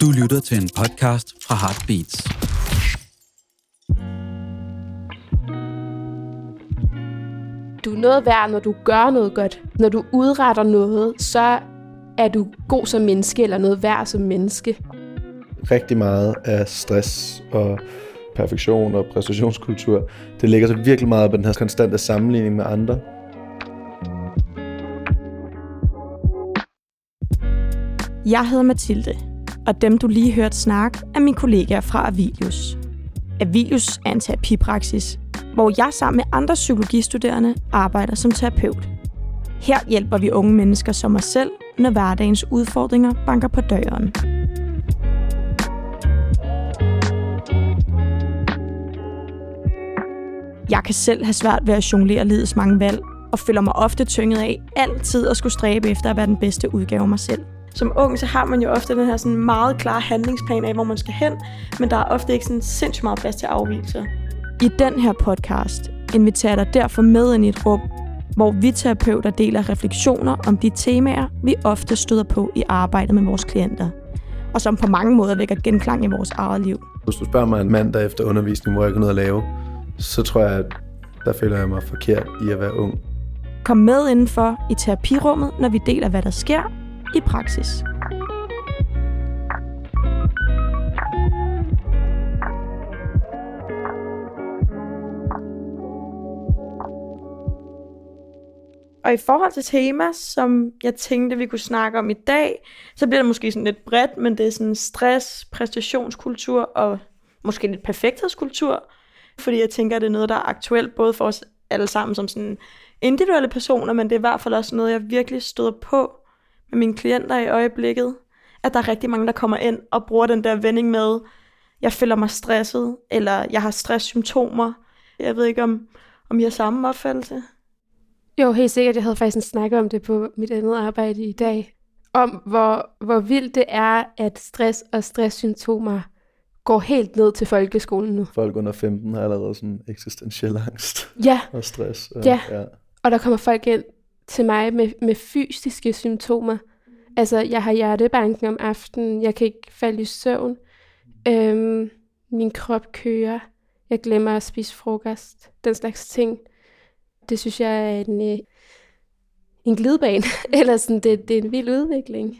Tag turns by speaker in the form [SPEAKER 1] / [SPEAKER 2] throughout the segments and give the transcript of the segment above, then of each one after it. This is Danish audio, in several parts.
[SPEAKER 1] Du lytter til en podcast fra Heartbeats.
[SPEAKER 2] Du er noget værd, når du gør noget godt. Når du udretter noget, så er du god som menneske, eller noget værd som menneske.
[SPEAKER 3] Rigtig meget af stress og perfektion og præstationskultur, det ligger så virkelig meget på den her konstante sammenligning med andre.
[SPEAKER 4] Jeg hedder Mathilde, og dem du lige hørte snakke, er mine kollegaer fra Avilius. Avilius er en terapipraksis, hvor jeg sammen med andre psykologistuderende arbejder som terapeut. Her hjælper vi unge mennesker som os selv, når hverdagens udfordringer banker på døren. Jeg kan selv have svært ved at jonglere livets mange valg, og føler mig ofte tynget af altid at skulle stræbe efter at være den bedste udgave af mig selv. Som ung, så har man jo ofte den her sådan meget klare handlingsplan af, hvor man skal hen, men der er ofte ikke sådan sindssygt meget plads til afvielser. I den her podcast inviterer jeg dig derfor med ind i et rum, hvor vi terapeuter deler refleksioner om de temaer, vi ofte støder på i arbejdet med vores klienter, og som på mange måder vækker genklang i vores eget liv.
[SPEAKER 3] Hvis du spørger mig en mand, der efter undervisning, hvor jeg ikke har noget at lave, så tror jeg, at der føler jeg mig forkert i at være ung.
[SPEAKER 4] Kom med indenfor i terapirummet, når vi deler, hvad der sker i praksis. Og i forhold til tema, som jeg tænkte, vi kunne snakke om i dag, så bliver det måske sådan lidt bredt, men det er sådan stress, præstationskultur og måske lidt perfekthedskultur. Fordi jeg tænker, at det er noget, der er aktuelt både for os alle sammen som sådan individuelle personer, men det er i hvert fald også noget, jeg virkelig støder på med mine klienter i øjeblikket. At der er rigtig mange, der kommer ind og bruger den der vending med, jeg føler mig stresset, eller jeg har stresssymptomer. Jeg ved ikke, om, om I har samme opfattelse?
[SPEAKER 2] Jo, helt sikkert. Jeg havde faktisk en snak om det på mit andet arbejde i dag. Om hvor, hvor vildt det er, at stress og stresssymptomer går helt ned til folkeskolen nu.
[SPEAKER 3] Folk under 15 har allerede sådan eksistentiel angst
[SPEAKER 2] Ja,
[SPEAKER 3] og stress. Og,
[SPEAKER 2] Ja.
[SPEAKER 3] ja.
[SPEAKER 2] og der kommer folk ind til mig med, med fysiske symptomer. Altså, jeg har hjertebanken om aftenen, jeg kan ikke falde i søvn, øhm, min krop kører, jeg glemmer at spise frokost, den slags ting. Det synes jeg er en, øh, en glidebane, eller sådan, det, det er en vild udvikling.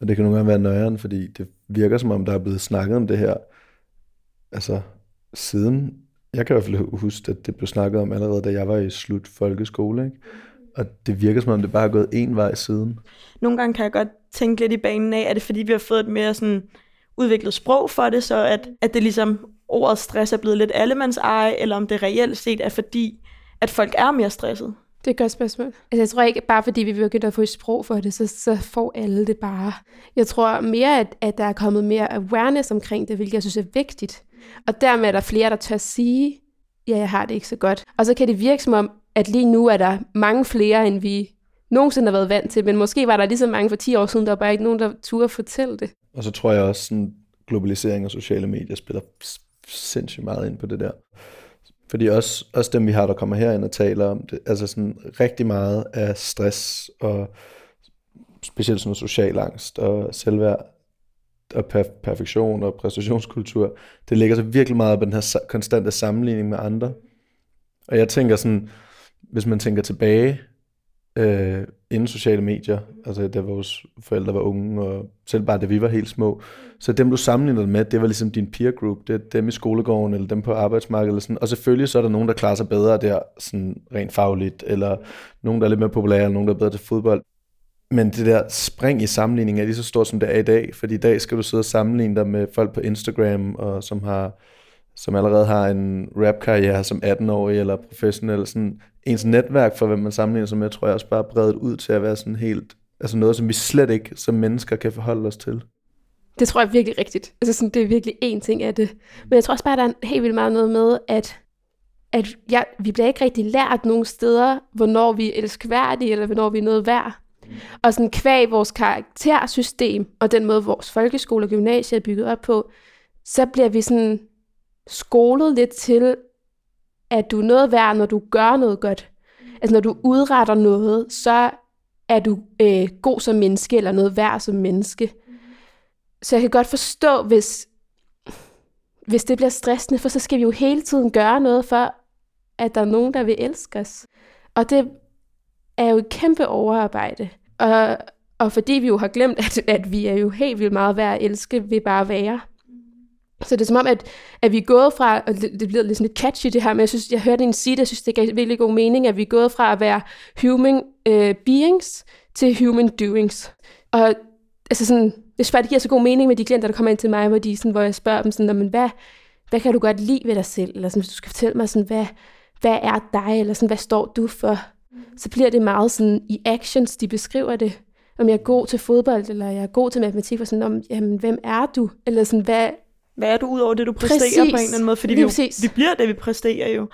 [SPEAKER 3] Og det kan nogle gange være nøjeren, fordi det virker som om, der er blevet snakket om det her, altså siden, jeg kan i hvert fald huske, at det blev snakket om allerede, da jeg var i slut folkeskole, ikke? Og det virker som om, det bare er gået en vej siden.
[SPEAKER 4] Nogle gange kan jeg godt tænke lidt i banen af, at det er fordi, vi har fået et mere sådan udviklet sprog for det, så at, at det ligesom ordet stress er blevet lidt allemands eje, eller om det reelt set er fordi, at folk er mere stresset.
[SPEAKER 2] Det er et godt spørgsmål. Altså, jeg tror ikke, bare fordi vi begynder at få et sprog for det, så, så får alle det bare. Jeg tror mere, at, at der er kommet mere awareness omkring det, hvilket jeg synes er vigtigt. Og dermed er der flere, der tør sige, ja, jeg har det ikke så godt. Og så kan det virke som om, at lige nu er der mange flere, end vi nogensinde har været vant til. Men måske var der lige så mange for 10 år siden, der var bare ikke nogen, der turde fortælle det.
[SPEAKER 3] Og så tror jeg også, sådan globalisering og sociale medier spiller sindssygt meget ind på det der. Fordi også, også dem, vi har, der kommer herind og taler om det, altså sådan rigtig meget af stress og specielt sådan social angst og selvværd og perf- perfektion og præstationskultur, det ligger så virkelig meget på den her konstante sammenligning med andre. Og jeg tænker sådan, hvis man tænker tilbage, øh, inden sociale medier, altså da vores forældre var unge, og selv bare da vi var helt små, så dem du sammenlignede med, det var ligesom din peer group, det er dem i skolegården, eller dem på arbejdsmarkedet, eller sådan. og selvfølgelig så er der nogen, der klarer sig bedre der, sådan rent fagligt, eller nogen, der er lidt mere populære, eller nogen, der er bedre til fodbold. Men det der spring i sammenligning er lige så stort, som det er i dag, fordi i dag skal du sidde og sammenligne dig med folk på Instagram, og som har som allerede har en rap-karriere som 18-årig eller professionel. Sådan, ens netværk for, hvem man sammenligner sig med, tror jeg også bare er bredt ud til at være sådan helt, altså noget, som vi slet ikke som mennesker kan forholde os til.
[SPEAKER 2] Det tror jeg er virkelig rigtigt. Altså sådan, det er virkelig én ting af det. Men jeg tror også bare, der er helt vildt meget noget med, at, at ja, vi bliver ikke rigtig lært nogen steder, hvornår vi er elskværdige, eller hvornår vi er noget værd. Og sådan kvæg vores karaktersystem, og den måde, vores folkeskole og gymnasie er bygget op på, så bliver vi sådan skolet lidt til, at du er noget værd, når du gør noget godt. Altså når du udretter noget, så er du øh, god som menneske, eller noget værd som menneske. så jeg kan godt forstå, hvis, hvis det bliver stressende, for så skal vi jo hele tiden gøre noget for, at der er nogen, der vil elske os. Og det er jo et kæmpe overarbejde. Og, og fordi vi jo har glemt, at, at vi er jo helt vildt meget værd at elske ved bare at være. Så det er som om, at, at vi er gået fra, og det, det bliver lidt sådan lidt catchy det her, men jeg synes, jeg hørte en sige det, jeg synes, det gav virkelig god mening, at vi er gået fra at være human uh, beings til human doings. Og altså sådan, jeg synes bare, det giver så god mening med de klienter, der kommer ind til mig, hvor, de, sådan, hvor jeg spørger dem sådan, men hvad, hvad kan du godt lide ved dig selv? Eller sådan, hvis du skal fortælle mig sådan, hvad, hvad er dig? Eller sådan, hvad står du for? Så bliver det meget sådan i actions, de beskriver det. Om jeg er god til fodbold, eller jeg er god til matematik, og sådan, om, jamen, hvem er du? Eller sådan, hvad,
[SPEAKER 4] Hvad er du ud over det, du præsterer
[SPEAKER 2] Præcis.
[SPEAKER 4] på en eller anden måde? Fordi vi,
[SPEAKER 2] Lige
[SPEAKER 4] jo,
[SPEAKER 2] præcis.
[SPEAKER 4] vi bliver det, vi præsterer jo.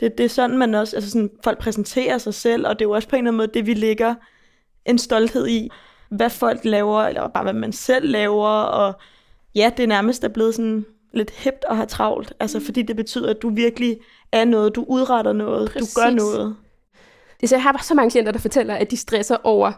[SPEAKER 4] Det, det er sådan, man også, altså sådan, folk præsenterer sig selv, og det er jo også på en eller anden måde det, vi lægger en stolthed i, hvad folk laver, eller bare hvad man selv laver, og ja, det er nærmest er blevet sådan lidt hipt at have travlt, altså fordi det betyder, at du virkelig er noget, du udretter noget,
[SPEAKER 2] Præcis.
[SPEAKER 4] du gør noget.
[SPEAKER 2] Det er så, jeg har bare så mange klienter, der fortæller, at de stresser over,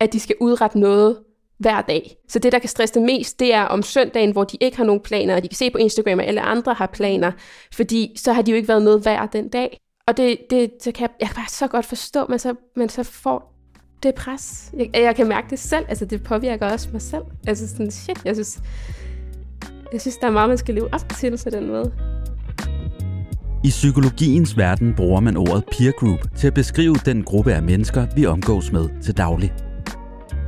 [SPEAKER 2] at de skal udrette noget hver dag. Så det, der kan stresse dem mest, det er om søndagen, hvor de ikke har nogen planer, og de kan se på Instagram, at alle andre har planer, fordi så har de jo ikke været noget værd den dag. Og det, det så kan jeg, jeg kan bare så godt forstå, men så, men så får det pres. Jeg, jeg kan mærke det selv, altså det påvirker også mig selv. Altså sådan, shit, jeg synes, jeg synes, der er meget, man skal leve op til på den måde.
[SPEAKER 1] I psykologiens verden bruger man ordet peer group til at beskrive den gruppe af mennesker, vi omgås med til daglig.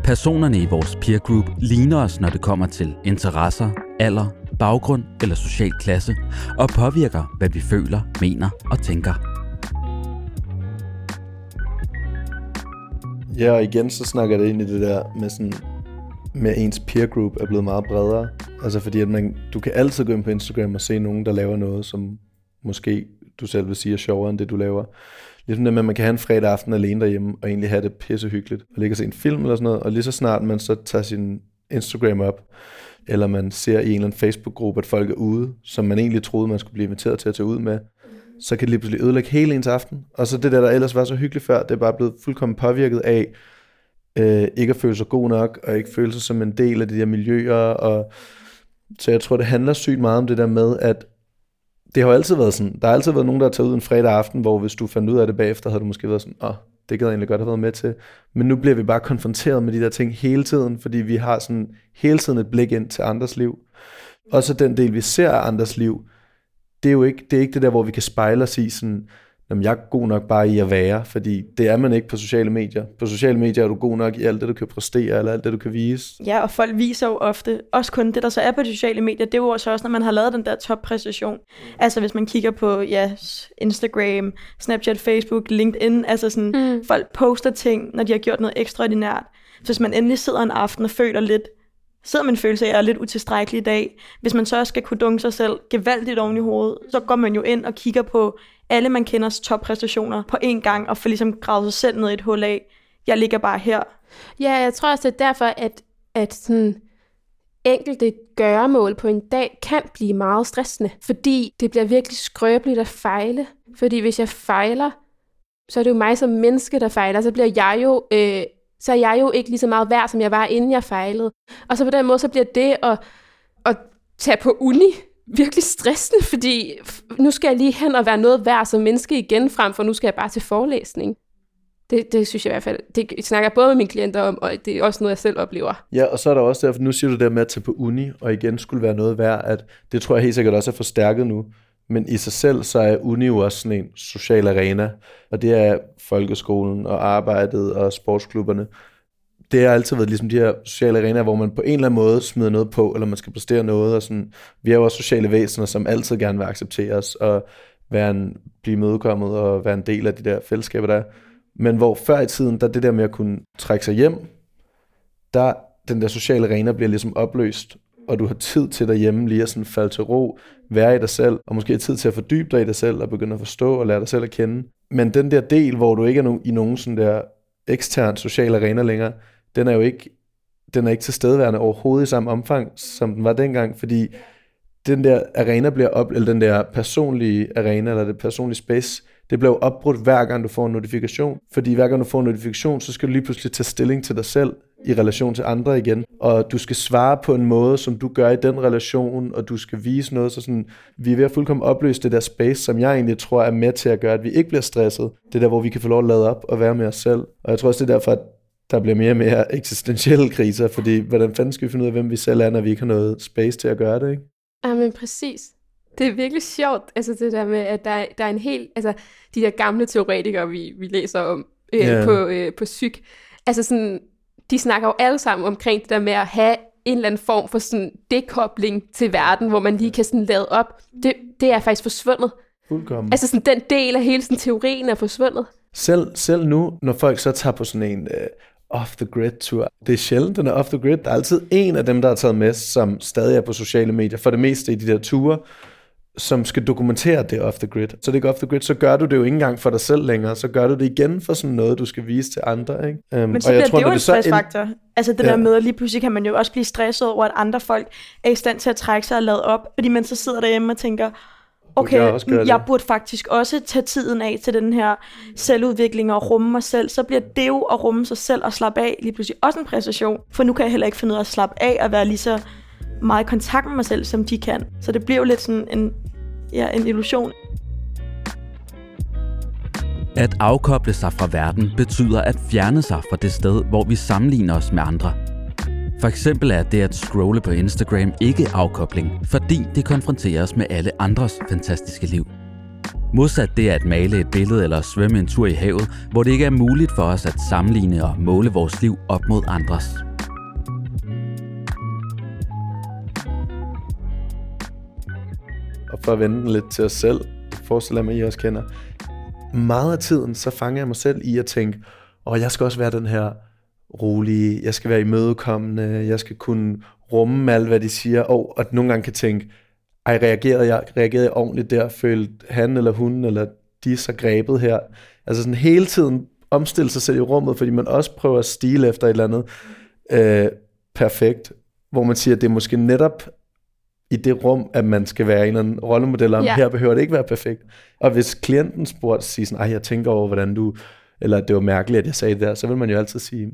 [SPEAKER 1] Personerne i vores peer group ligner os, når det kommer til interesser, alder, baggrund eller social klasse, og påvirker, hvad vi føler, mener og tænker.
[SPEAKER 3] Ja, og igen så snakker det ind i det der med sådan, med ens peer group er blevet meget bredere. Altså fordi at man, du kan altid gå ind på Instagram og se nogen, der laver noget, som måske du selv vil sige er sjovere end det, du laver. Ligesom det med, at man kan have en fredag aften alene derhjemme, og egentlig have det pissehyggeligt, og ligge og se en film eller sådan noget, og lige så snart man så tager sin Instagram op, eller man ser i en eller anden Facebook-gruppe, at folk er ude, som man egentlig troede, man skulle blive inviteret til at tage ud med, så kan det lige pludselig ødelægge hele ens aften. Og så det der, der ellers var så hyggeligt før, det er bare blevet fuldkommen påvirket af, øh, ikke at føle sig god nok, og ikke føle sig som en del af de der miljøer. Og, så jeg tror, det handler sygt meget om det der med, at det har jo altid været sådan, der har altid været nogen, der har taget ud en fredag aften, hvor hvis du fandt ud af det bagefter, havde du måske været sådan, åh, oh, det gad jeg egentlig godt have været med til. Men nu bliver vi bare konfronteret med de der ting hele tiden, fordi vi har sådan hele tiden et blik ind til andres liv. Også den del, vi ser af andres liv, det er jo ikke det, er ikke det der, hvor vi kan spejle os i sådan, jamen jeg er god nok bare i at være, fordi det er man ikke på sociale medier. På sociale medier er du god nok i alt det, du kan præstere, eller alt det, du kan vise.
[SPEAKER 4] Ja, og folk viser jo ofte, også kun det, der så er på de sociale medier, det er jo også, også når man har lavet den der toppræstation. Altså hvis man kigger på ja, Instagram, Snapchat, Facebook, LinkedIn, altså sådan, mm. folk poster ting, når de har gjort noget ekstraordinært. Så hvis man endelig sidder en aften og føler lidt, sidder med en følelse af, at jeg er lidt utilstrækkelig i dag, hvis man så også skal kunne dunke sig selv gevaldigt oven i hovedet, så går man jo ind og kigger på alle man kenders toppræstationer på én gang, og får ligesom gravet sig selv ned i et hul af, jeg ligger bare her.
[SPEAKER 2] Ja, jeg tror også, det er derfor, at, at sådan enkelte gøremål på en dag kan blive meget stressende, fordi det bliver virkelig skrøbeligt at fejle. Fordi hvis jeg fejler, så er det jo mig som menneske, der fejler, så bliver jeg jo, øh, så er jeg jo ikke lige så meget værd, som jeg var, inden jeg fejlede. Og så på den måde, så bliver det at, at tage på uni virkelig stressende, fordi nu skal jeg lige hen og være noget værd som menneske igen, frem for nu skal jeg bare til forelæsning. Det, det synes jeg i hvert fald, det snakker jeg både med mine klienter om, og det er også noget, jeg selv oplever.
[SPEAKER 3] Ja, og så er der også derfor, nu siger du det der med at tage på uni, og igen skulle være noget værd, at det tror jeg helt sikkert også er forstærket nu. Men i sig selv, så er uni jo også sådan en social arena, og det er folkeskolen og arbejdet og sportsklubberne. Det har altid været ligesom de her sociale arenaer, hvor man på en eller anden måde smider noget på, eller man skal præstere noget, og sådan, vi er jo også sociale væsener, som altid gerne vil accepteres, og være en, blive mødekommet, og være en del af de der fællesskaber, der er. Men hvor før i tiden, der det der med at kunne trække sig hjem, der den der sociale arena bliver ligesom opløst, og du har tid til derhjemme lige at sådan falde til ro, være i dig selv, og måske tid til at fordybe dig i dig selv, og begynde at forstå og lære dig selv at kende. Men den der del, hvor du ikke er i nogen sådan der ekstern social arena længere, den er jo ikke, den er ikke tilstedeværende overhovedet i samme omfang, som den var dengang, fordi den der arena bliver op, eller den der personlige arena, eller det personlige space, det bliver opbrudt hver gang du får en notifikation. Fordi hver gang du får en notifikation, så skal du lige pludselig tage stilling til dig selv i relation til andre igen. Og du skal svare på en måde, som du gør i den relation, og du skal vise noget. Så sådan, vi er ved at fuldkommen opløse det der space, som jeg egentlig tror er med til at gøre, at vi ikke bliver stresset. Det der, hvor vi kan få lov at lade op og være med os selv. Og jeg tror også, det er derfor, at der bliver mere og mere eksistentielle kriser, fordi hvordan fanden skal vi finde ud af, hvem vi selv er, når vi ikke har noget space til at gøre det, ikke?
[SPEAKER 2] Ja, men præcis. Det er virkelig sjovt, altså det der med, at der, der er en helt, altså de der gamle teoretikere, vi, vi læser om øh,
[SPEAKER 3] Ja.
[SPEAKER 2] på, øh, på psyk, altså sådan, de snakker jo alle sammen omkring det der med at have en eller anden form for sådan dekobling til verden, hvor man lige kan sådan lade op. Det, det er faktisk forsvundet.
[SPEAKER 3] Fuldkommen.
[SPEAKER 2] Altså sådan den del af hele sådan teorien er forsvundet.
[SPEAKER 3] Selv, selv nu, når folk så tager på sådan en uh, off-the-grid-tur, det er sjældent, den er off-the-grid. Der er altid en af dem, der er taget med, som stadig er på sociale medier, for det meste i de der ture, som skal dokumentere det er off-the-grid. Så det er ikke off-the-grid, så gør du det jo ikke engang for dig selv længere, så gør du det igen for sådan noget, du skal vise til andre. Ikke? Um,
[SPEAKER 4] Men så bliver det jo en stressfaktor. Altså det
[SPEAKER 3] Ja.
[SPEAKER 4] der med, at lige pludselig kan man jo også blive stresset over, at andre folk er i stand til at trække sig og lade op, fordi man så sidder derhjemme og tænker, okay,
[SPEAKER 3] jeg
[SPEAKER 4] jeg, jeg burde faktisk også tage tiden af til den her selvudvikling og rumme mig selv. Så bliver det jo at rumme sig selv og slappe af lige pludselig også en præstation. For nu kan jeg heller ikke finde ud af at slappe af og være lige så meget i kontakt med mig selv, som de kan. Så det bliver jo lidt sådan en, ja, en illusion.
[SPEAKER 1] At afkoble sig fra verden betyder at fjerne sig fra det sted, hvor vi sammenligner os med andre. For eksempel er det at scrolle på Instagram ikke afkobling, fordi det konfronterer os med alle andres fantastiske liv. Modsat det at male et billede eller svømme en tur i havet, hvor det ikke er muligt for os at sammenligne og måle vores liv op mod andres.
[SPEAKER 3] For at vende den lidt til os selv, forestiller jeg mig, I også kender, meget af tiden, så fanger jeg mig selv i at tænke, og jeg skal også være den her rolige, jeg skal være imødekommende, jeg skal kunne rumme alt, hvad de siger, og at nogle gange kan tænke, ej, reagerede jeg, reagerede jeg ordentligt der, følte han eller hun, eller de er så grebet her. Altså sådan hele tiden omstille sig selv i rummet, fordi man også prøver at stile efter et eller andet øh, perfekt, hvor man siger, at det er måske netop i det rum, at man skal være en eller anden rollemodel om,
[SPEAKER 2] Ja.
[SPEAKER 3] her behøver det ikke være perfekt. Og hvis klienten spurgte, sige sådan, jeg tænker over, hvordan du, eller det var mærkeligt, at jeg sagde det der, så vil man jo altid sige,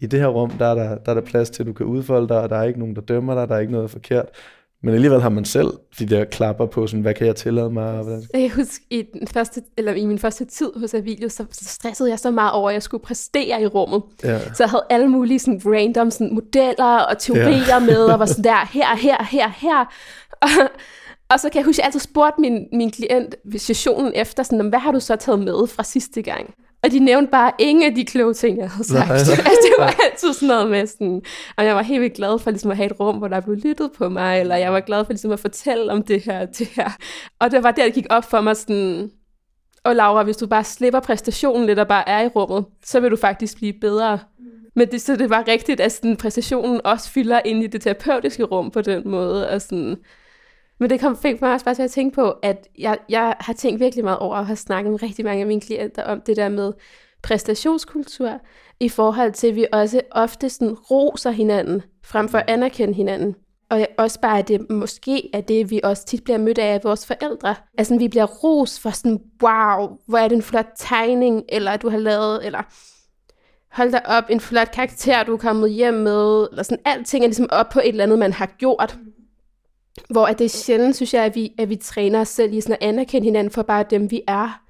[SPEAKER 3] i det her rum, der er der, der, er der plads til, at du kan udfolde dig, og der er ikke nogen, der dømmer dig, der er ikke noget forkert. Men alligevel har man selv de der klapper på, sådan, hvad kan jeg tillade mig? Og hvordan?
[SPEAKER 2] Jeg kan huske, i, den første, eller i min første tid hos Avilius, så, så stressede jeg så meget over, at jeg skulle præstere i rummet.
[SPEAKER 3] Ja.
[SPEAKER 2] Så jeg havde alle mulige sådan, random sådan, modeller og teorier ja. med, og var sådan der, her, her, her, her. Og, og så kan jeg huske, at jeg altid spurgte min, min klient ved sessionen efter, sådan, hvad har du så taget med fra sidste gang? Og de nævnte bare ingen af de kloge ting, jeg havde sagt.
[SPEAKER 3] Nej.
[SPEAKER 2] altså, det var altid sådan noget med sådan, og jeg var helt vildt glad for ligesom, at have et rum, hvor der blev lyttet på mig, eller jeg var glad for ligesom, at fortælle om det her, det her. Og det var der, det gik op for mig sådan, og Laura, hvis du bare slipper præstationen lidt og bare er i rummet, så vil du faktisk blive bedre. Men det, så det var rigtigt, at sådan, præstationen også fylder ind i det terapeutiske rum på den måde. Og sådan. Men det kom, fik mig også bare til at tænke på, at jeg, jeg har tænkt virkelig meget over at have snakket med rigtig mange af mine klienter om det der med præstationskultur, i forhold til, at vi også ofte sådan roser hinanden, frem for at anerkende hinanden. Og også bare, at det måske er det, vi også tit bliver mødt af af vores forældre. Altså, vi bliver ros for sådan, wow, hvor er det en flot tegning, eller du har lavet, eller hold da op, en flot karakter, du er kommet hjem med, eller sådan, alting er ligesom op på et eller andet, man har gjort. Hvor at det er sjældent, synes jeg, at vi, at vi træner os selv i sådan at anerkende hinanden for bare dem, vi er.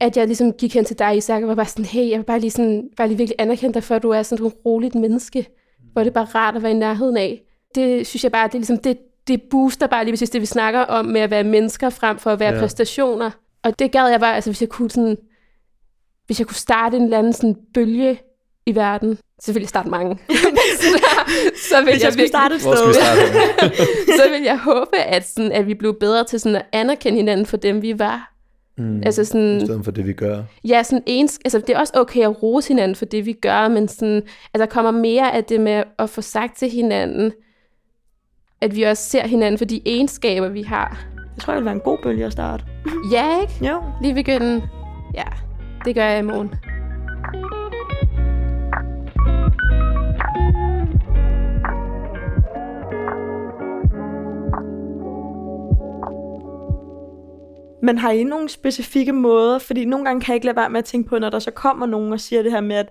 [SPEAKER 2] At jeg ligesom gik hen til dig, Isak, og var bare sådan, hey, jeg vil bare lige, sådan, bare lige virkelig anerkende dig, for at du er sådan et roligt menneske. Hvor det er bare rart at være i nærheden af. Det synes jeg bare, det er ligesom, det, det booster bare lige præcis det, vi snakker om med at være mennesker frem for at være
[SPEAKER 3] Ja.
[SPEAKER 2] præstationer. Og det gad jeg bare, altså hvis jeg kunne sådan, hvis jeg kunne starte en eller anden sådan bølge i verden, jeg starte mange. så, så vil
[SPEAKER 4] Hvis jeg skulle
[SPEAKER 2] virkelig-
[SPEAKER 4] starte et
[SPEAKER 3] Hvor skal vi
[SPEAKER 4] sted.
[SPEAKER 3] starte?
[SPEAKER 2] så vil jeg håbe, at, sådan, at vi blev bedre til sådan at anerkende hinanden for dem, vi var.
[SPEAKER 3] Mm.
[SPEAKER 2] Altså
[SPEAKER 3] I
[SPEAKER 2] sådan,
[SPEAKER 3] stedet for det, vi gør.
[SPEAKER 2] ja, sådan ens, altså det er også okay at rose hinanden for det, vi gør, men sådan, at der kommer mere af det med at få sagt til hinanden, at vi også ser hinanden for de egenskaber, vi har.
[SPEAKER 4] Jeg tror, det vil være en god bølge at starte.
[SPEAKER 2] Ja, ikke?
[SPEAKER 4] Jo.
[SPEAKER 2] Lige begynde. Ja, det gør jeg i morgen.
[SPEAKER 4] Men har I nogle specifikke måder? Fordi nogle gange kan jeg ikke lade være med at tænke på, når der så kommer nogen og siger det her med, at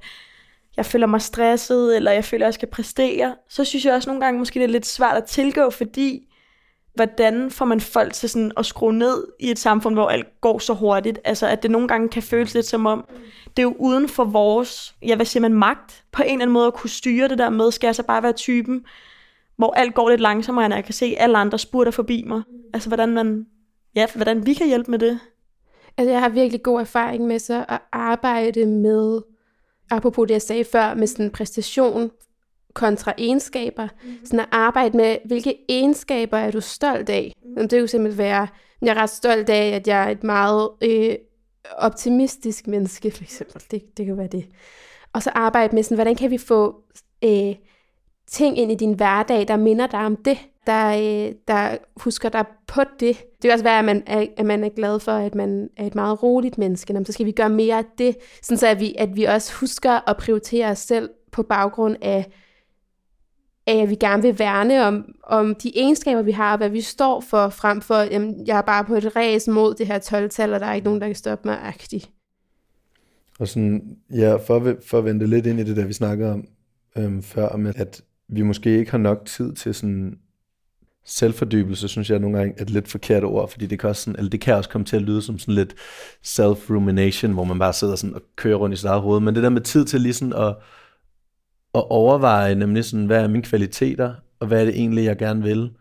[SPEAKER 4] jeg føler mig stresset, eller jeg føler, at jeg skal præstere, så synes jeg også nogle gange måske, det er lidt svært at tilgå, fordi hvordan får man folk til sådan at skrue ned i et samfund, hvor alt går så hurtigt? Altså, at det nogle gange kan føles lidt som om, det er jo uden for vores, ja, hvad siger man, magt, på en eller anden måde at kunne styre det der med, skal jeg så bare være typen, hvor alt går lidt langsommere, end jeg kan se alle andre spurter forbi mig. Altså, hvordan man, ja, hvordan vi kan hjælpe med det.
[SPEAKER 2] Altså, jeg har virkelig god erfaring med så at arbejde med, apropos det, jeg sagde før, med sådan præstation kontra egenskaber. Mm. Sådan at arbejde med, hvilke egenskaber er du stolt af? Mm. Det jo simpelthen være, jeg er ret stolt af, at jeg er et meget øh, optimistisk menneske, for eksempel. Det, det kan være det. Og så arbejde med sådan, hvordan kan vi få øh, ting ind i din hverdag, der minder dig om det, der, øh, der husker dig på det. Det kan også være, at man er, at man er glad for, at man er et meget roligt menneske. Jamen, så skal vi gøre mere af det, sådan så at vi, at vi også husker at prioritere os selv på baggrund af at vi gerne vil værne om, om de egenskaber, vi har, og hvad vi står for, frem for, jamen, jeg er bare på et ræs mod det her 12-tal, og der er ikke nogen, der kan stoppe mig, agtig.
[SPEAKER 3] Og sådan, ja, for, for at vente lidt ind i det, der vi snakker om øhm, før, med at vi måske ikke har nok tid til sådan selvfordybelse, synes jeg nogle gange er et lidt forkert ord, fordi det kan, også sådan, eller det kan også komme til at lyde som sådan lidt self-rumination, hvor man bare sidder sådan og kører rundt i sit eget hoved, men det der med tid til lige sådan at at overveje nemlig sådan, hvad er mine kvaliteter, og hvad er det egentlig, jeg gerne vil.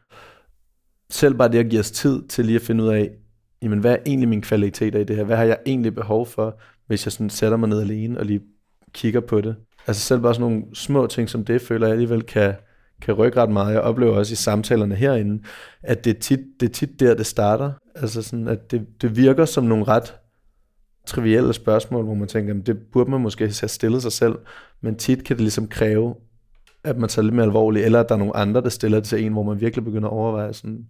[SPEAKER 3] Selv bare det at give os tid til lige at finde ud af, jamen, hvad er egentlig mine kvaliteter i det her? Hvad har jeg egentlig behov for, hvis jeg sådan sætter mig ned alene og lige kigger på det? Altså selv bare sådan nogle små ting som det, føler jeg alligevel kan, kan rykke ret meget. Jeg oplever også i samtalerne herinde, at det er tit, det er tit der, det starter. Altså sådan, at det, det virker som nogle ret trivielle spørgsmål, hvor man tænker, det burde man måske have stillet sig selv, men tit kan det ligesom kræve, at man tager lidt mere alvorligt, eller at der er nogle andre, der stiller det til en, hvor man virkelig begynder at overveje sådan,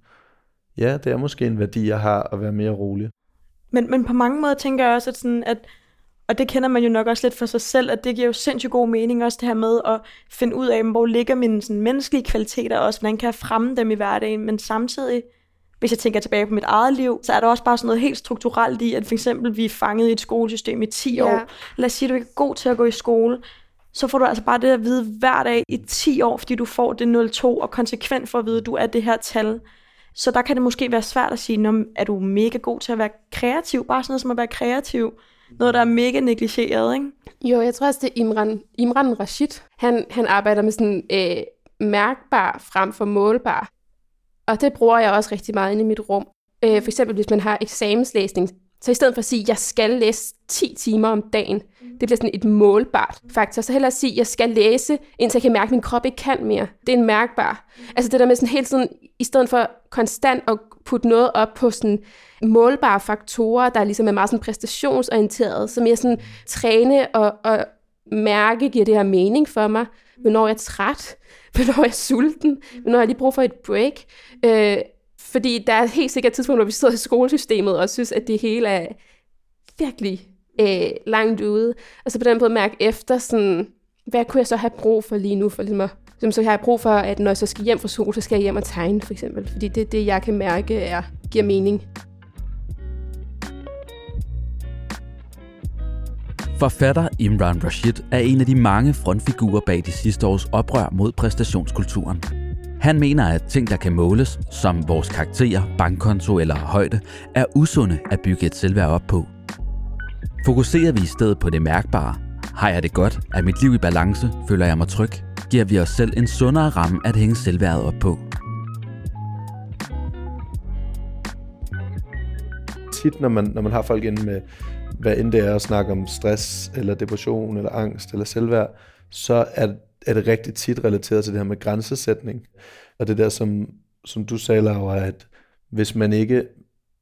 [SPEAKER 3] ja, det er måske en værdi, jeg har at være mere rolig.
[SPEAKER 4] Men, men på mange måder tænker jeg også, at, sådan, at og det kender man jo nok også lidt for sig selv, at det giver jo sindssygt god mening også det her med at finde ud af, hvor ligger mine sådan, menneskelige kvaliteter også, hvordan kan jeg fremme dem i hverdagen, men samtidig hvis jeg tænker tilbage på mit eget liv, så er der også bare sådan noget helt strukturelt i, at for eksempel vi er fanget i et skolesystem i 10 ja. år. Lad os sige, at du ikke er god til at gå i skole. Så får du altså bare det at vide hver dag i 10 år, fordi du får det 0,2, og konsekvent for at vide, at du er det her tal. Så der kan det måske være svært at sige, er du mega god til at være kreativ? Bare sådan noget som at være kreativ. Noget, der er mega negligeret, ikke?
[SPEAKER 2] Jo, jeg tror også, det er Imran, Imran Rashid. Han, han arbejder med sådan øh, mærkbar frem for målbar. Og det bruger jeg også rigtig meget inde i mit rum. Øh, for eksempel, hvis man har eksamenslæsning, så i stedet for at sige, at jeg skal læse 10 timer om dagen, det bliver sådan et målbart faktor. Så hellere at sige, at jeg skal læse, indtil jeg kan mærke, at min krop ikke kan mere. Det er en mærkbar. Altså det der med sådan hele tiden, i stedet for konstant at putte noget op på sådan målbare faktorer, der ligesom er meget sådan præstationsorienteret, som jeg sådan træne og, og mærke, giver det her mening for mig, hvornår jeg er træt, hvornår jeg er sulten, hvornår jeg lige brug for et break. Øh, fordi der er helt sikkert et tidspunkt, hvor vi sidder i skolesystemet og synes, at det hele er virkelig øh, langt ude. Og så på den måde mærke efter, sådan, hvad kunne jeg så have brug for lige nu? For ligesom at, så har jeg brug for, at når jeg så skal hjem fra skole, så skal jeg hjem og tegne, for eksempel. Fordi det er det, jeg kan mærke, er, giver mening.
[SPEAKER 1] Forfatter Imran Rashid er en af de mange frontfigurer bag de sidste års oprør mod præstationskulturen. Han mener, at ting, der kan måles, som vores karakterer, bankkonto eller højde, er usunde at bygge et selvværd op på. Fokuserer vi i stedet på det mærkbare, har jeg det godt, er mit liv i balance, føler jeg mig tryg, giver vi os selv en sundere ramme at hænge selvværdet op på.
[SPEAKER 3] Tit, når man, når man har folk inde med hvad end det er at snakke om stress, eller depression, eller angst, eller selvværd, så er, er det rigtig tit relateret til det her med grænsesætning. Og det der, som, som du sagde, Laura, at hvis man ikke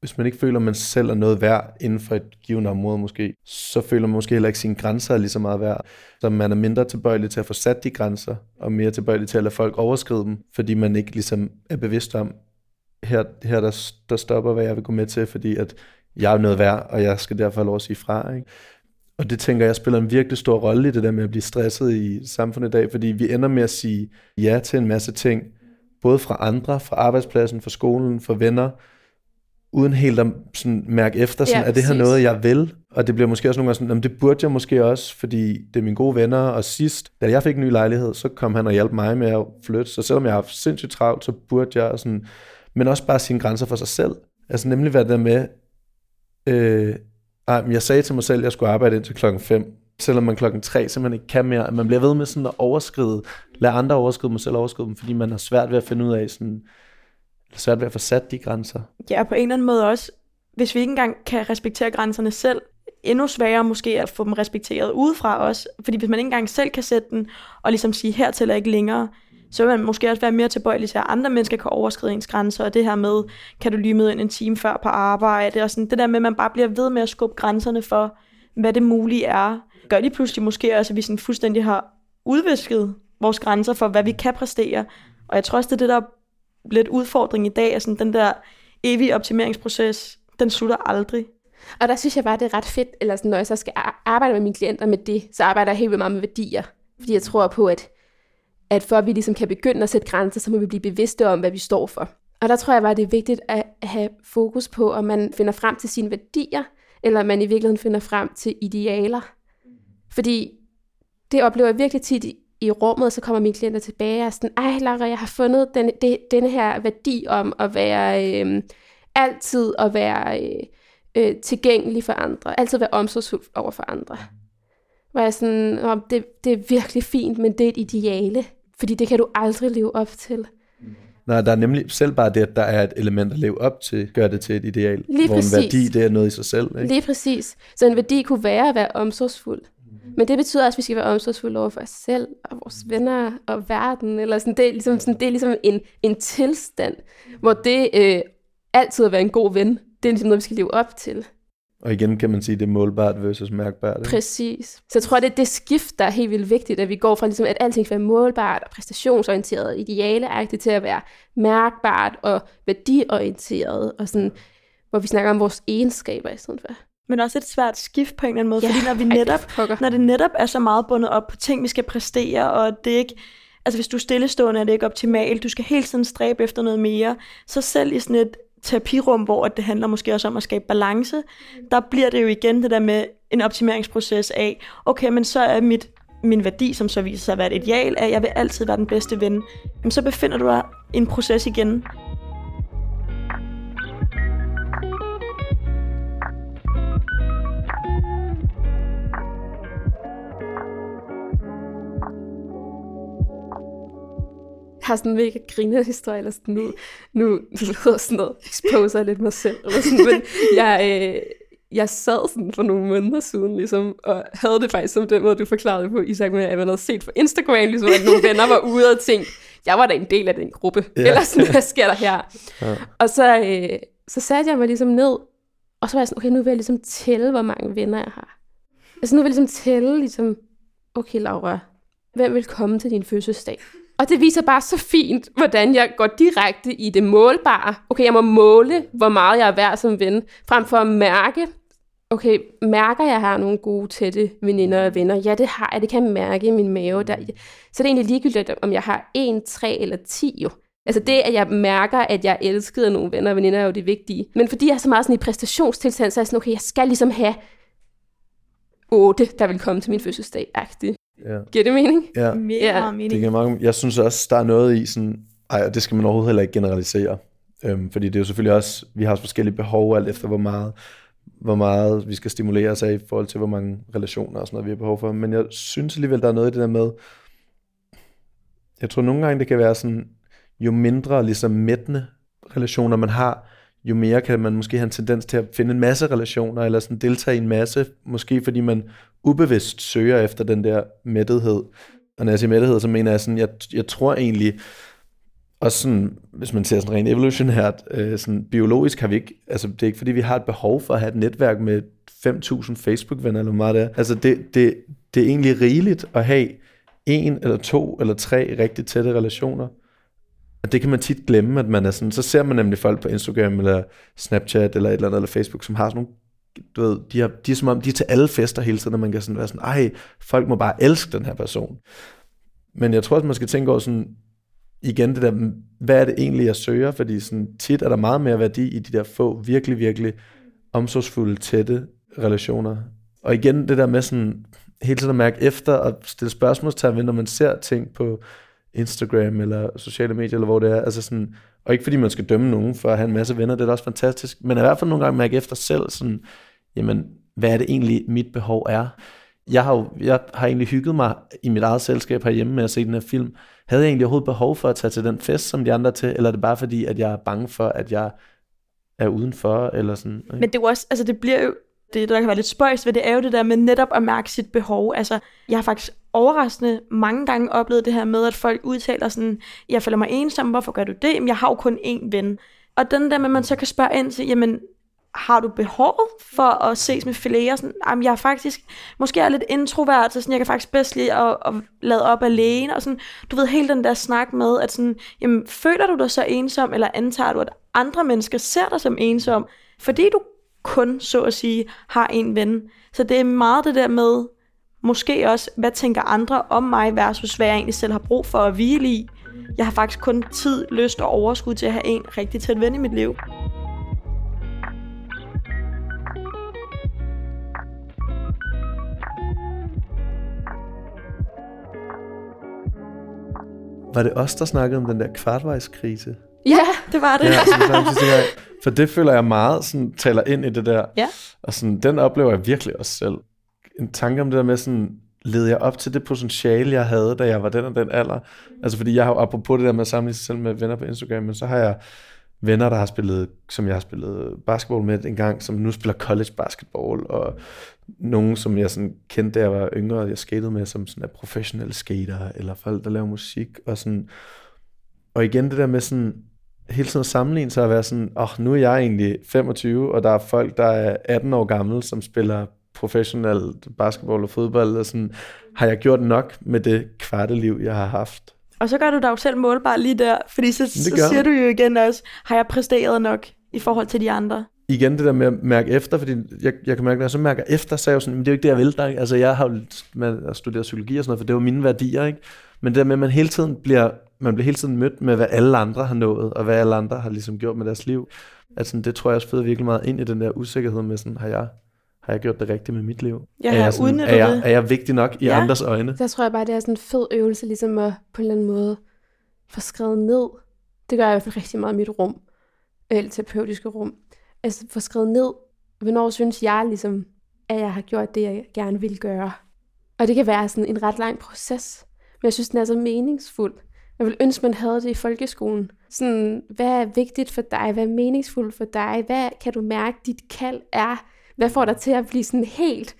[SPEAKER 3] hvis man ikke føler, at man selv er noget værd inden for et givet område måske, så føler man måske heller ikke sine grænser er lige så meget værd. Så man er mindre tilbøjelig til at få sat de grænser, og mere tilbøjelig til at lade folk overskride dem, fordi man ikke ligesom er bevidst om, her, her der, der stopper, hvad jeg vil gå med til, fordi at jeg er noget værd, og jeg skal derfor have lov at sige fra. Ikke? Og det tænker jeg spiller en virkelig stor rolle i det der med at blive stresset i samfundet i dag, fordi vi ender med at sige ja til en masse ting, både fra andre, fra arbejdspladsen, fra skolen, fra venner, uden helt at sådan, mærke efter, sådan,
[SPEAKER 2] Ja,
[SPEAKER 3] er det her noget, jeg vil? Og det bliver måske også nogle gange sådan, "Jamen, det burde jeg måske også, fordi det er mine gode venner, og sidst, da jeg fik en ny lejlighed, så kom han og hjalp mig med at flytte, så selvom jeg har haft sindssygt travlt, så burde jeg sådan, men også bare sine grænser for sig selv. Altså nemlig det der med, øh, ej, men jeg sagde til mig selv, at jeg skulle arbejde indtil klokken 5, selvom man klokken 3 simpelthen ikke kan mere. At Man bliver ved med sådan at overskride, lade andre overskride mig selv overskride dem, fordi man har svært ved at finde ud af sådan, eller svært ved at få sat de grænser.
[SPEAKER 4] Ja, og på en eller anden måde også, hvis vi ikke engang kan respektere grænserne selv, endnu sværere måske at få dem respekteret udefra os. Fordi hvis man ikke engang selv kan sætte den, og ligesom sige, her til ikke længere, så vil man måske også være mere tilbøjelig til, at andre mennesker kan overskride ens grænser, og det her med, kan du lige møde ind en time før på arbejde, og sådan det der med, at man bare bliver ved med at skubbe grænserne for, hvad det mulige er, gør lige pludselig måske også, at vi sådan fuldstændig har udvisket vores grænser for, hvad vi kan præstere. Og jeg tror også, det er det, der er lidt udfordring i dag, altså den der evige optimeringsproces, den slutter aldrig.
[SPEAKER 2] Og der synes jeg bare, det er ret fedt, eller sådan, når jeg så skal arbejde med mine klienter med det, så arbejder jeg helt vildt meget med værdier. Fordi jeg tror på, at, at for at vi ligesom kan begynde at sætte grænser, så må vi blive bevidste om, hvad vi står for. Og der tror jeg bare, det er vigtigt at have fokus på, om man finder frem til sine værdier, eller om man i virkeligheden finder frem til idealer. Fordi det oplever jeg virkelig tit i, rummet, så kommer mine klienter tilbage og er sådan, ej Lara, jeg har fundet den, det, denne her værdi om at være øh, altid at være øh, øh, tilgængelig for andre, altid være omsorgsfuld over for andre. Hvor jeg sådan, oh, det, det er virkelig fint, men det er et ideale, fordi det kan du aldrig leve op til.
[SPEAKER 3] Nej, der er nemlig selv bare det, at der er et element at leve op til, gør det til et ideal.
[SPEAKER 2] Lige
[SPEAKER 3] hvor
[SPEAKER 2] præcis.
[SPEAKER 3] en værdi, det er noget i sig selv. Ikke?
[SPEAKER 2] Lige præcis. Så en værdi kunne være at være omsorgsfuld. Men det betyder også, at vi skal være omsorgsfulde over for os selv, og vores venner, og verden. Eller sådan, det, er ligesom, sådan, det er ligesom en, en tilstand, hvor det øh, altid at være en god ven, det er ligesom noget, vi skal leve op til.
[SPEAKER 3] Og igen kan man sige, det er målbart versus mærkbart. Ikke?
[SPEAKER 2] Præcis. Så jeg tror, det er det skift, der er helt vildt vigtigt, at vi går fra, ligesom, at alting skal være målbart og præstationsorienteret, idealeagtigt, til at være mærkbart og værdiorienteret, og sådan, hvor vi snakker om vores egenskaber i stedet for.
[SPEAKER 4] Men også et svært skift på en eller anden måde,
[SPEAKER 2] Ja,
[SPEAKER 4] fordi når vi
[SPEAKER 2] ej,
[SPEAKER 4] netop,
[SPEAKER 2] pokker.
[SPEAKER 4] når det netop er så meget bundet op på ting, vi skal præstere, og det er ikke, altså hvis du er stillestående, er det ikke optimalt, du skal hele tiden stræbe efter noget mere, så selv i sådan et terapirum, hvor det handler måske også om at skabe balance, der bliver det jo igen det der med en optimeringsproces af, okay, men så er mit min værdi, som så viser sig at være et ideal, at jeg vil altid være den bedste ven. Men så befinder du dig i en proces igen.
[SPEAKER 2] Har sådan en mega griner historie, eller sådan nu, nu lyder sådan noget, exposer lidt mig selv, eller sådan, men jeg, øh, jeg sad sådan for nogle måneder siden, ligesom, og havde det faktisk som den måde, du forklarede på, Isak, med, at man havde set på Instagram, ligesom, at nogle venner var ude og tænkte, jeg var da en del af den gruppe,
[SPEAKER 3] ja.
[SPEAKER 2] eller sådan, hvad sker der her?
[SPEAKER 3] Ja.
[SPEAKER 2] Og så, øh, så satte jeg mig ligesom ned, og så var jeg sådan, okay, nu vil jeg ligesom tælle, hvor mange venner jeg har. Altså nu vil jeg ligesom tælle, ligesom, okay Laura, hvem vil komme til din fødselsdag? Og det viser bare så fint, hvordan jeg går direkte i det målbare. Okay, jeg må måle, hvor meget jeg er værd som ven, frem for at mærke, okay, mærker jeg har nogle gode, tætte veninder og venner? Ja, det har jeg. Det kan jeg mærke i min mave. Der. Så det er egentlig ligegyldigt, om jeg har 1, 3 eller 10 jo. Altså det, at jeg mærker, at jeg elskede nogle venner og veninder, er jo det vigtige. Men fordi jeg er så meget sådan i præstationstilstand, så er jeg sådan, okay, jeg skal ligesom have 8, der vil komme til min fødselsdag. -agtigt.
[SPEAKER 3] Ja.
[SPEAKER 2] Giver det mening?
[SPEAKER 3] ja.
[SPEAKER 4] Mega
[SPEAKER 2] Ja.
[SPEAKER 4] meget mening.
[SPEAKER 3] Det giver mange, jeg synes også, der er noget i sådan, ej, og det skal man overhovedet heller ikke generalisere. Øhm, fordi det er jo selvfølgelig også, vi har også forskellige behov, alt efter hvor meget, hvor meget vi skal stimulere os af i forhold til, hvor mange relationer og sådan noget, vi har behov for. Men jeg synes alligevel, der er noget i det der med, jeg tror nogle gange, det kan være sådan, jo mindre ligesom mættende relationer man har, jo mere kan man måske have en tendens til at finde en masse relationer, eller sådan deltage i en masse, måske fordi man ubevidst søger efter den der mættethed. Og når jeg siger mættethed, så mener jeg sådan, jeg, jeg tror egentlig, også sådan, hvis man ser sådan rent evolutionært, øh, sådan biologisk har vi ikke, altså det er ikke fordi, vi har et behov for at have et netværk med 5.000 Facebook-venner, eller hvor meget det er. Altså det, det, det er egentlig rigeligt at have en eller to eller tre rigtig tætte relationer. Og det kan man tit glemme, at man er sådan, så ser man nemlig folk på Instagram eller Snapchat eller et eller andet, eller Facebook, som har sådan nogle, du ved, de, har, de er som om, de er til alle fester hele tiden, og man kan sådan være sådan, ej, folk må bare elske den her person. Men jeg tror også, man skal tænke over sådan, igen det der, hvad er det egentlig, jeg søger? Fordi sådan, tit er der meget mere værdi i de der få, virkelig, virkelig omsorgsfulde, tætte relationer. Og igen det der med sådan, hele tiden at mærke efter og stille spørgsmålstegn ved, når man ser ting på Instagram eller sociale medier, eller hvor det er. Altså sådan, og ikke fordi man skal dømme nogen for at have en masse venner, det er da også fantastisk, men i hvert fald nogle gange mærke efter selv, sådan, jamen, hvad er det egentlig, mit behov er? Jeg har, jo, jeg har egentlig hygget mig i mit eget selskab herhjemme med at se den her film. Havde jeg egentlig overhovedet behov for at tage til den fest, som de andre til, eller er det bare fordi, at jeg er bange for, at jeg er udenfor, eller sådan? Ikke?
[SPEAKER 4] Men det er jo også, altså det bliver jo, det der kan være lidt spøjs ved det, er jo det der med netop at mærke sit behov. Altså, jeg har faktisk overraskende mange gange oplevet det her med, at folk udtaler sådan, jeg føler mig ensom, hvorfor gør du det? Jamen, jeg har jo kun én ven. Og den der med, at man så kan spørge ind til, jamen, har du behov for at ses med flere? Sådan, jamen, jeg er faktisk, måske er lidt introvert, så sådan, jeg kan faktisk bedst lide at, at lade op alene, og sådan, du ved, hele den der snak med, at sådan, jamen, føler du dig så ensom, eller antager du, at andre mennesker ser dig som ensom, fordi du kun, så at sige, har en ven. Så det er meget det der med, måske også, hvad tænker andre om mig, versus hvad jeg egentlig selv har brug for at hvile i. Jeg har faktisk kun tid, lyst og overskud til at have en rigtig tæt ven i mit liv.
[SPEAKER 3] Var det os, der snakkede om den der kvartvejskrise?
[SPEAKER 2] Ja,
[SPEAKER 4] Det var det.
[SPEAKER 3] Ja, jeg, synes jeg, for det føler jeg meget sådan, taler ind i det der.
[SPEAKER 4] Ja.
[SPEAKER 3] Og sådan, den oplever jeg virkelig også selv. En tanke om det der med sådan, led jeg op til det potentiale, jeg havde, da jeg var den og den alder. Altså fordi jeg har apropos det der med at samle sig selv med venner på Instagram, men så har jeg venner, der har spillet, som jeg har spillet basketball med en gang, som nu spiller college basketball, og nogen, som jeg sådan kendte, da jeg var yngre, og jeg skatede med, som sådan er professionelle skater, eller folk, der laver musik, og sådan, og igen det der med sådan, hele tiden at sammenligne sig og være sådan, åh, oh, nu er jeg egentlig 25, og der er folk, der er 18 år gamle, som spiller professionelt basketball og fodbold, og sådan, har jeg gjort nok med det kvarte liv, jeg har haft?
[SPEAKER 4] Og så gør du dig jo selv målbar lige der, fordi så, så siger du jo igen også, har jeg præsteret nok i forhold til de andre?
[SPEAKER 3] igen det der med at mærke efter, fordi jeg, jeg kan mærke, når jeg så mærker efter, så er jeg jo sådan, men det er jo ikke det, jeg vil. Ikke? altså jeg har jo man studeret psykologi og sådan noget, for det var mine værdier, ikke? Men det der med, at man hele tiden bliver, man bliver hele tiden mødt med, hvad alle andre har nået, og hvad alle andre har ligesom gjort med deres liv. Sådan, det tror jeg også føder virkelig meget ind i den der usikkerhed med sådan, har jeg, har jeg gjort det rigtigt med mit liv?
[SPEAKER 4] Jeg
[SPEAKER 3] er, jeg sådan, er, jeg,
[SPEAKER 4] det.
[SPEAKER 3] er jeg vigtig nok i
[SPEAKER 4] Ja.
[SPEAKER 3] andres øjne?
[SPEAKER 2] der tror jeg bare, det er sådan en fed øvelse, ligesom at på en eller anden måde få skrevet ned. Det gør jeg i hvert fald rigtig meget i mit rum, eller terapeutiske rum. Altså få skrevet ned, hvornår synes jeg ligesom, at jeg har gjort det, jeg gerne vil gøre. Og det kan være sådan en ret lang proces, men jeg synes, den er så meningsfuld. Jeg vil ønske, man havde det i folkeskolen. Sådan, hvad er vigtigt for dig? Hvad er meningsfuldt for dig? Hvad kan du mærke, dit kald er? Hvad får dig til at blive sådan helt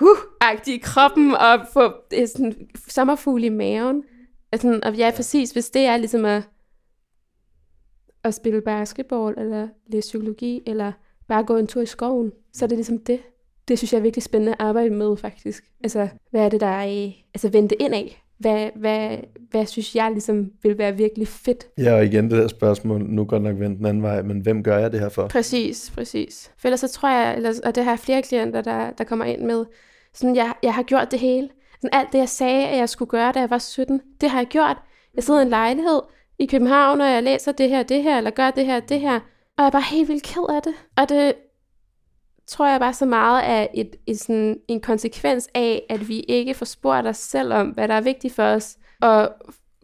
[SPEAKER 2] huh-agtig i kroppen og få øh, sådan sommerfugle i maven? Altså, og ja, præcis, hvis det er ligesom at, at spille basketball, eller læse psykologi, eller bare gå en tur i skoven, så er det ligesom det. Det synes jeg er virkelig spændende at arbejde med, faktisk. Altså, hvad er det, der er i... Altså, vende det ind af. Hvad, hvad, hvad synes jeg ligesom vil være virkelig fedt?
[SPEAKER 3] Ja, og igen det der spørgsmål, nu godt nok vendt den anden vej, men hvem gør jeg det her for?
[SPEAKER 2] Præcis, præcis. For ellers så tror jeg, ellers, og det har jeg flere klienter, der, der kommer ind med, sådan, jeg, jeg har gjort det hele. Sådan, alt det, jeg sagde, at jeg skulle gøre, da jeg var 17, det har jeg gjort. Jeg sidder i en lejlighed i København, og jeg læser det her, det her, eller gør det her, det her. Og jeg er bare helt vildt ked af det. Og det tror jeg bare så meget er et, et sådan, en konsekvens af, at vi ikke får spurgt os selv om, hvad der er vigtigt for os, og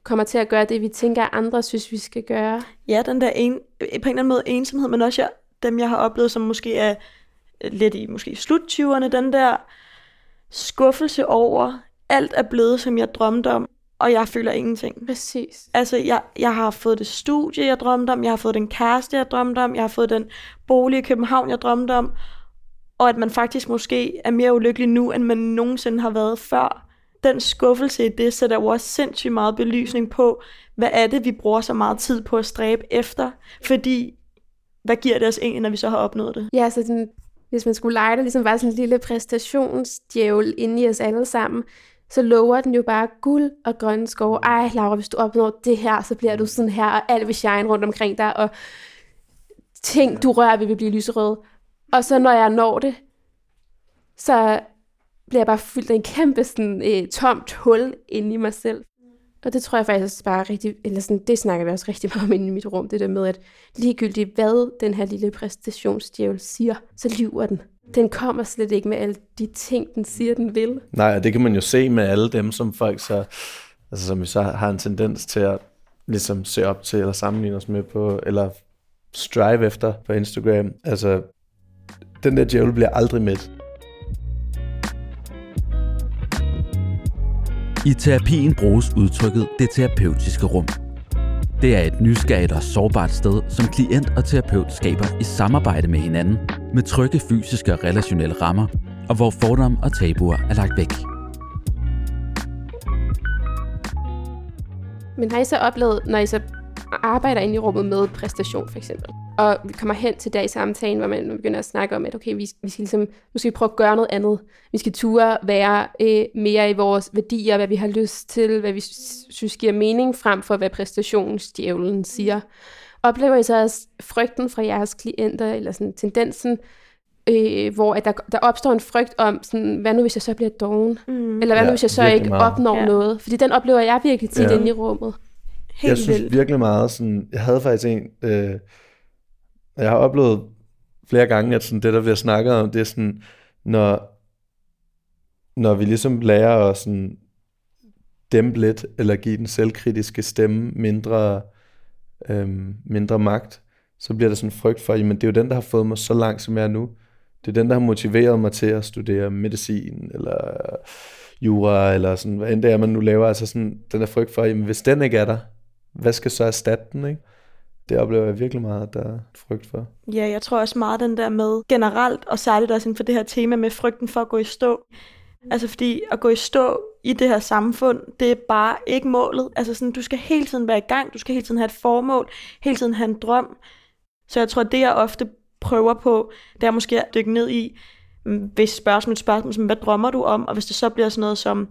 [SPEAKER 2] kommer til at gøre det, vi tænker, at andre synes, vi skal gøre.
[SPEAKER 4] Ja, den der en, på en eller anden måde ensomhed, men også jeg, dem, jeg har oplevet, som måske er lidt i måske sluttyverne, den der skuffelse over, alt er blevet, som jeg drømte om, og jeg føler ingenting.
[SPEAKER 2] Præcis.
[SPEAKER 4] Altså, jeg, jeg har fået det studie, jeg drømte om, jeg har fået den kæreste, jeg drømte om, jeg har fået den bolig i København, jeg drømte om, og at man faktisk måske er mere ulykkelig nu, end man nogensinde har været før. Den skuffelse i det sætter jo også sindssygt meget belysning på, hvad er det, vi bruger så meget tid på at stræbe efter, fordi hvad giver det os egentlig, når vi så har opnået det?
[SPEAKER 2] Ja, så den, hvis man skulle lege det ligesom var sådan en lille præstationsdjævel inde i os alle sammen, så lover den jo bare guld og grønne skove. Ej, Laura, hvis du opnår det her, så bliver du sådan her, og alt vil shine rundt omkring dig, og ting, du rører ved, vil blive lyserøde. Og så når jeg når det, så bliver jeg bare fyldt af en kæmpe sådan, øh, tomt hul inde i mig selv. Og det tror jeg faktisk også bare rigtig, eller sådan, det snakker vi også rigtig meget om inde i mit rum, det der med, at ligegyldigt hvad den her lille præstationsdjævel siger, så lyver den. Den kommer slet ikke med alle de ting, den siger, den vil.
[SPEAKER 3] Nej, og det kan man jo se med alle dem, som folk så, altså som vi så har en tendens til at ligesom se op til, eller sammenligne os med på, eller strive efter på Instagram. Altså, den der djævel bliver aldrig med.
[SPEAKER 1] I terapien bruges udtrykket det terapeutiske rum. Det er et nysgerrigt og sårbart sted, som klient og terapeut skaber i samarbejde med hinanden, med trygge fysiske og relationelle rammer, og hvor fordomme og tabuer er lagt væk.
[SPEAKER 2] Men har I så oplevet, når I så arbejder ind i rummet med præstation for eksempel, og vi kommer hen til der i samtalen, hvor man begynder at snakke om, at okay, vi, vi skal ligesom, nu skal vi prøve at gøre noget andet. Vi skal ture være øh, mere i vores værdier, hvad vi har lyst til, hvad vi synes giver mening, frem for hvad præstationsdjævlen siger. Oplever I så også frygten fra jeres klienter, eller sådan tendensen, øh, hvor at der, der opstår en frygt om, sådan, hvad nu hvis jeg så bliver doven? Mm. Eller hvad ja, nu hvis jeg så ikke meget. opnår ja. noget? Fordi den oplever jeg virkelig tit ja. inde i rummet.
[SPEAKER 3] Helt jeg synes vildt. virkelig meget sådan, jeg havde faktisk en, øh, jeg har oplevet flere gange, at sådan det, der bliver snakket om, det er sådan, når, når vi ligesom lærer at sådan dæmpe lidt, eller give den selvkritiske stemme mindre, øhm, mindre magt, så bliver der sådan frygt for, jamen det er jo den, der har fået mig så langt, som jeg er nu. Det er den, der har motiveret mig til at studere medicin, eller jura, eller sådan, hvad end det er, man nu laver. Altså sådan, den der frygt for, jamen hvis den ikke er der, hvad skal så erstatte den, ikke? Det oplever jeg virkelig meget, at der er frygt for.
[SPEAKER 4] Ja, jeg tror også meget den der med generelt, og særligt også inden for det her tema med frygten for at gå i stå. Altså fordi at gå i stå i det her samfund, det er bare ikke målet. Altså sådan, du skal hele tiden være i gang, du skal hele tiden have et formål, hele tiden have en drøm. Så jeg tror, det jeg ofte prøver på, det er måske at dykke ned i, mm, hvis spørgsmål et spørgsmål som, hvad drømmer du om? Og hvis det så bliver sådan noget som,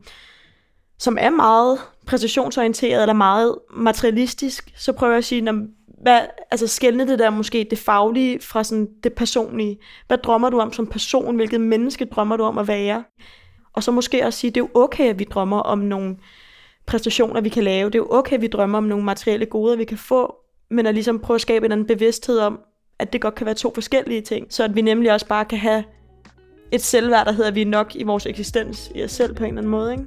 [SPEAKER 4] som er meget præcisionsorienteret eller meget materialistisk, så prøver jeg at sige, hvad, altså skældne det der måske det faglige fra sådan det personlige. Hvad drømmer du om som person? Hvilket menneske drømmer du om at være? Og så måske også sige, det er jo okay, at vi drømmer om nogle præstationer, vi kan lave. Det er jo okay, at vi drømmer om nogle materielle goder, vi kan få. Men at ligesom prøve at skabe en anden bevidsthed om, at det godt kan være to forskellige ting. Så at vi nemlig også bare kan have et selvværd, der hedder, at vi er nok i vores eksistens i os selv på en eller anden måde. Ikke?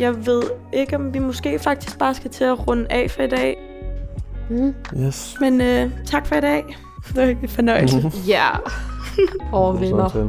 [SPEAKER 4] Jeg ved ikke, om vi måske faktisk bare skal til at runde af for i dag.
[SPEAKER 3] Mm. Yes.
[SPEAKER 4] Men øh, tak for i dag. Det var ikke fornøjelse.
[SPEAKER 2] Ja. Og venner.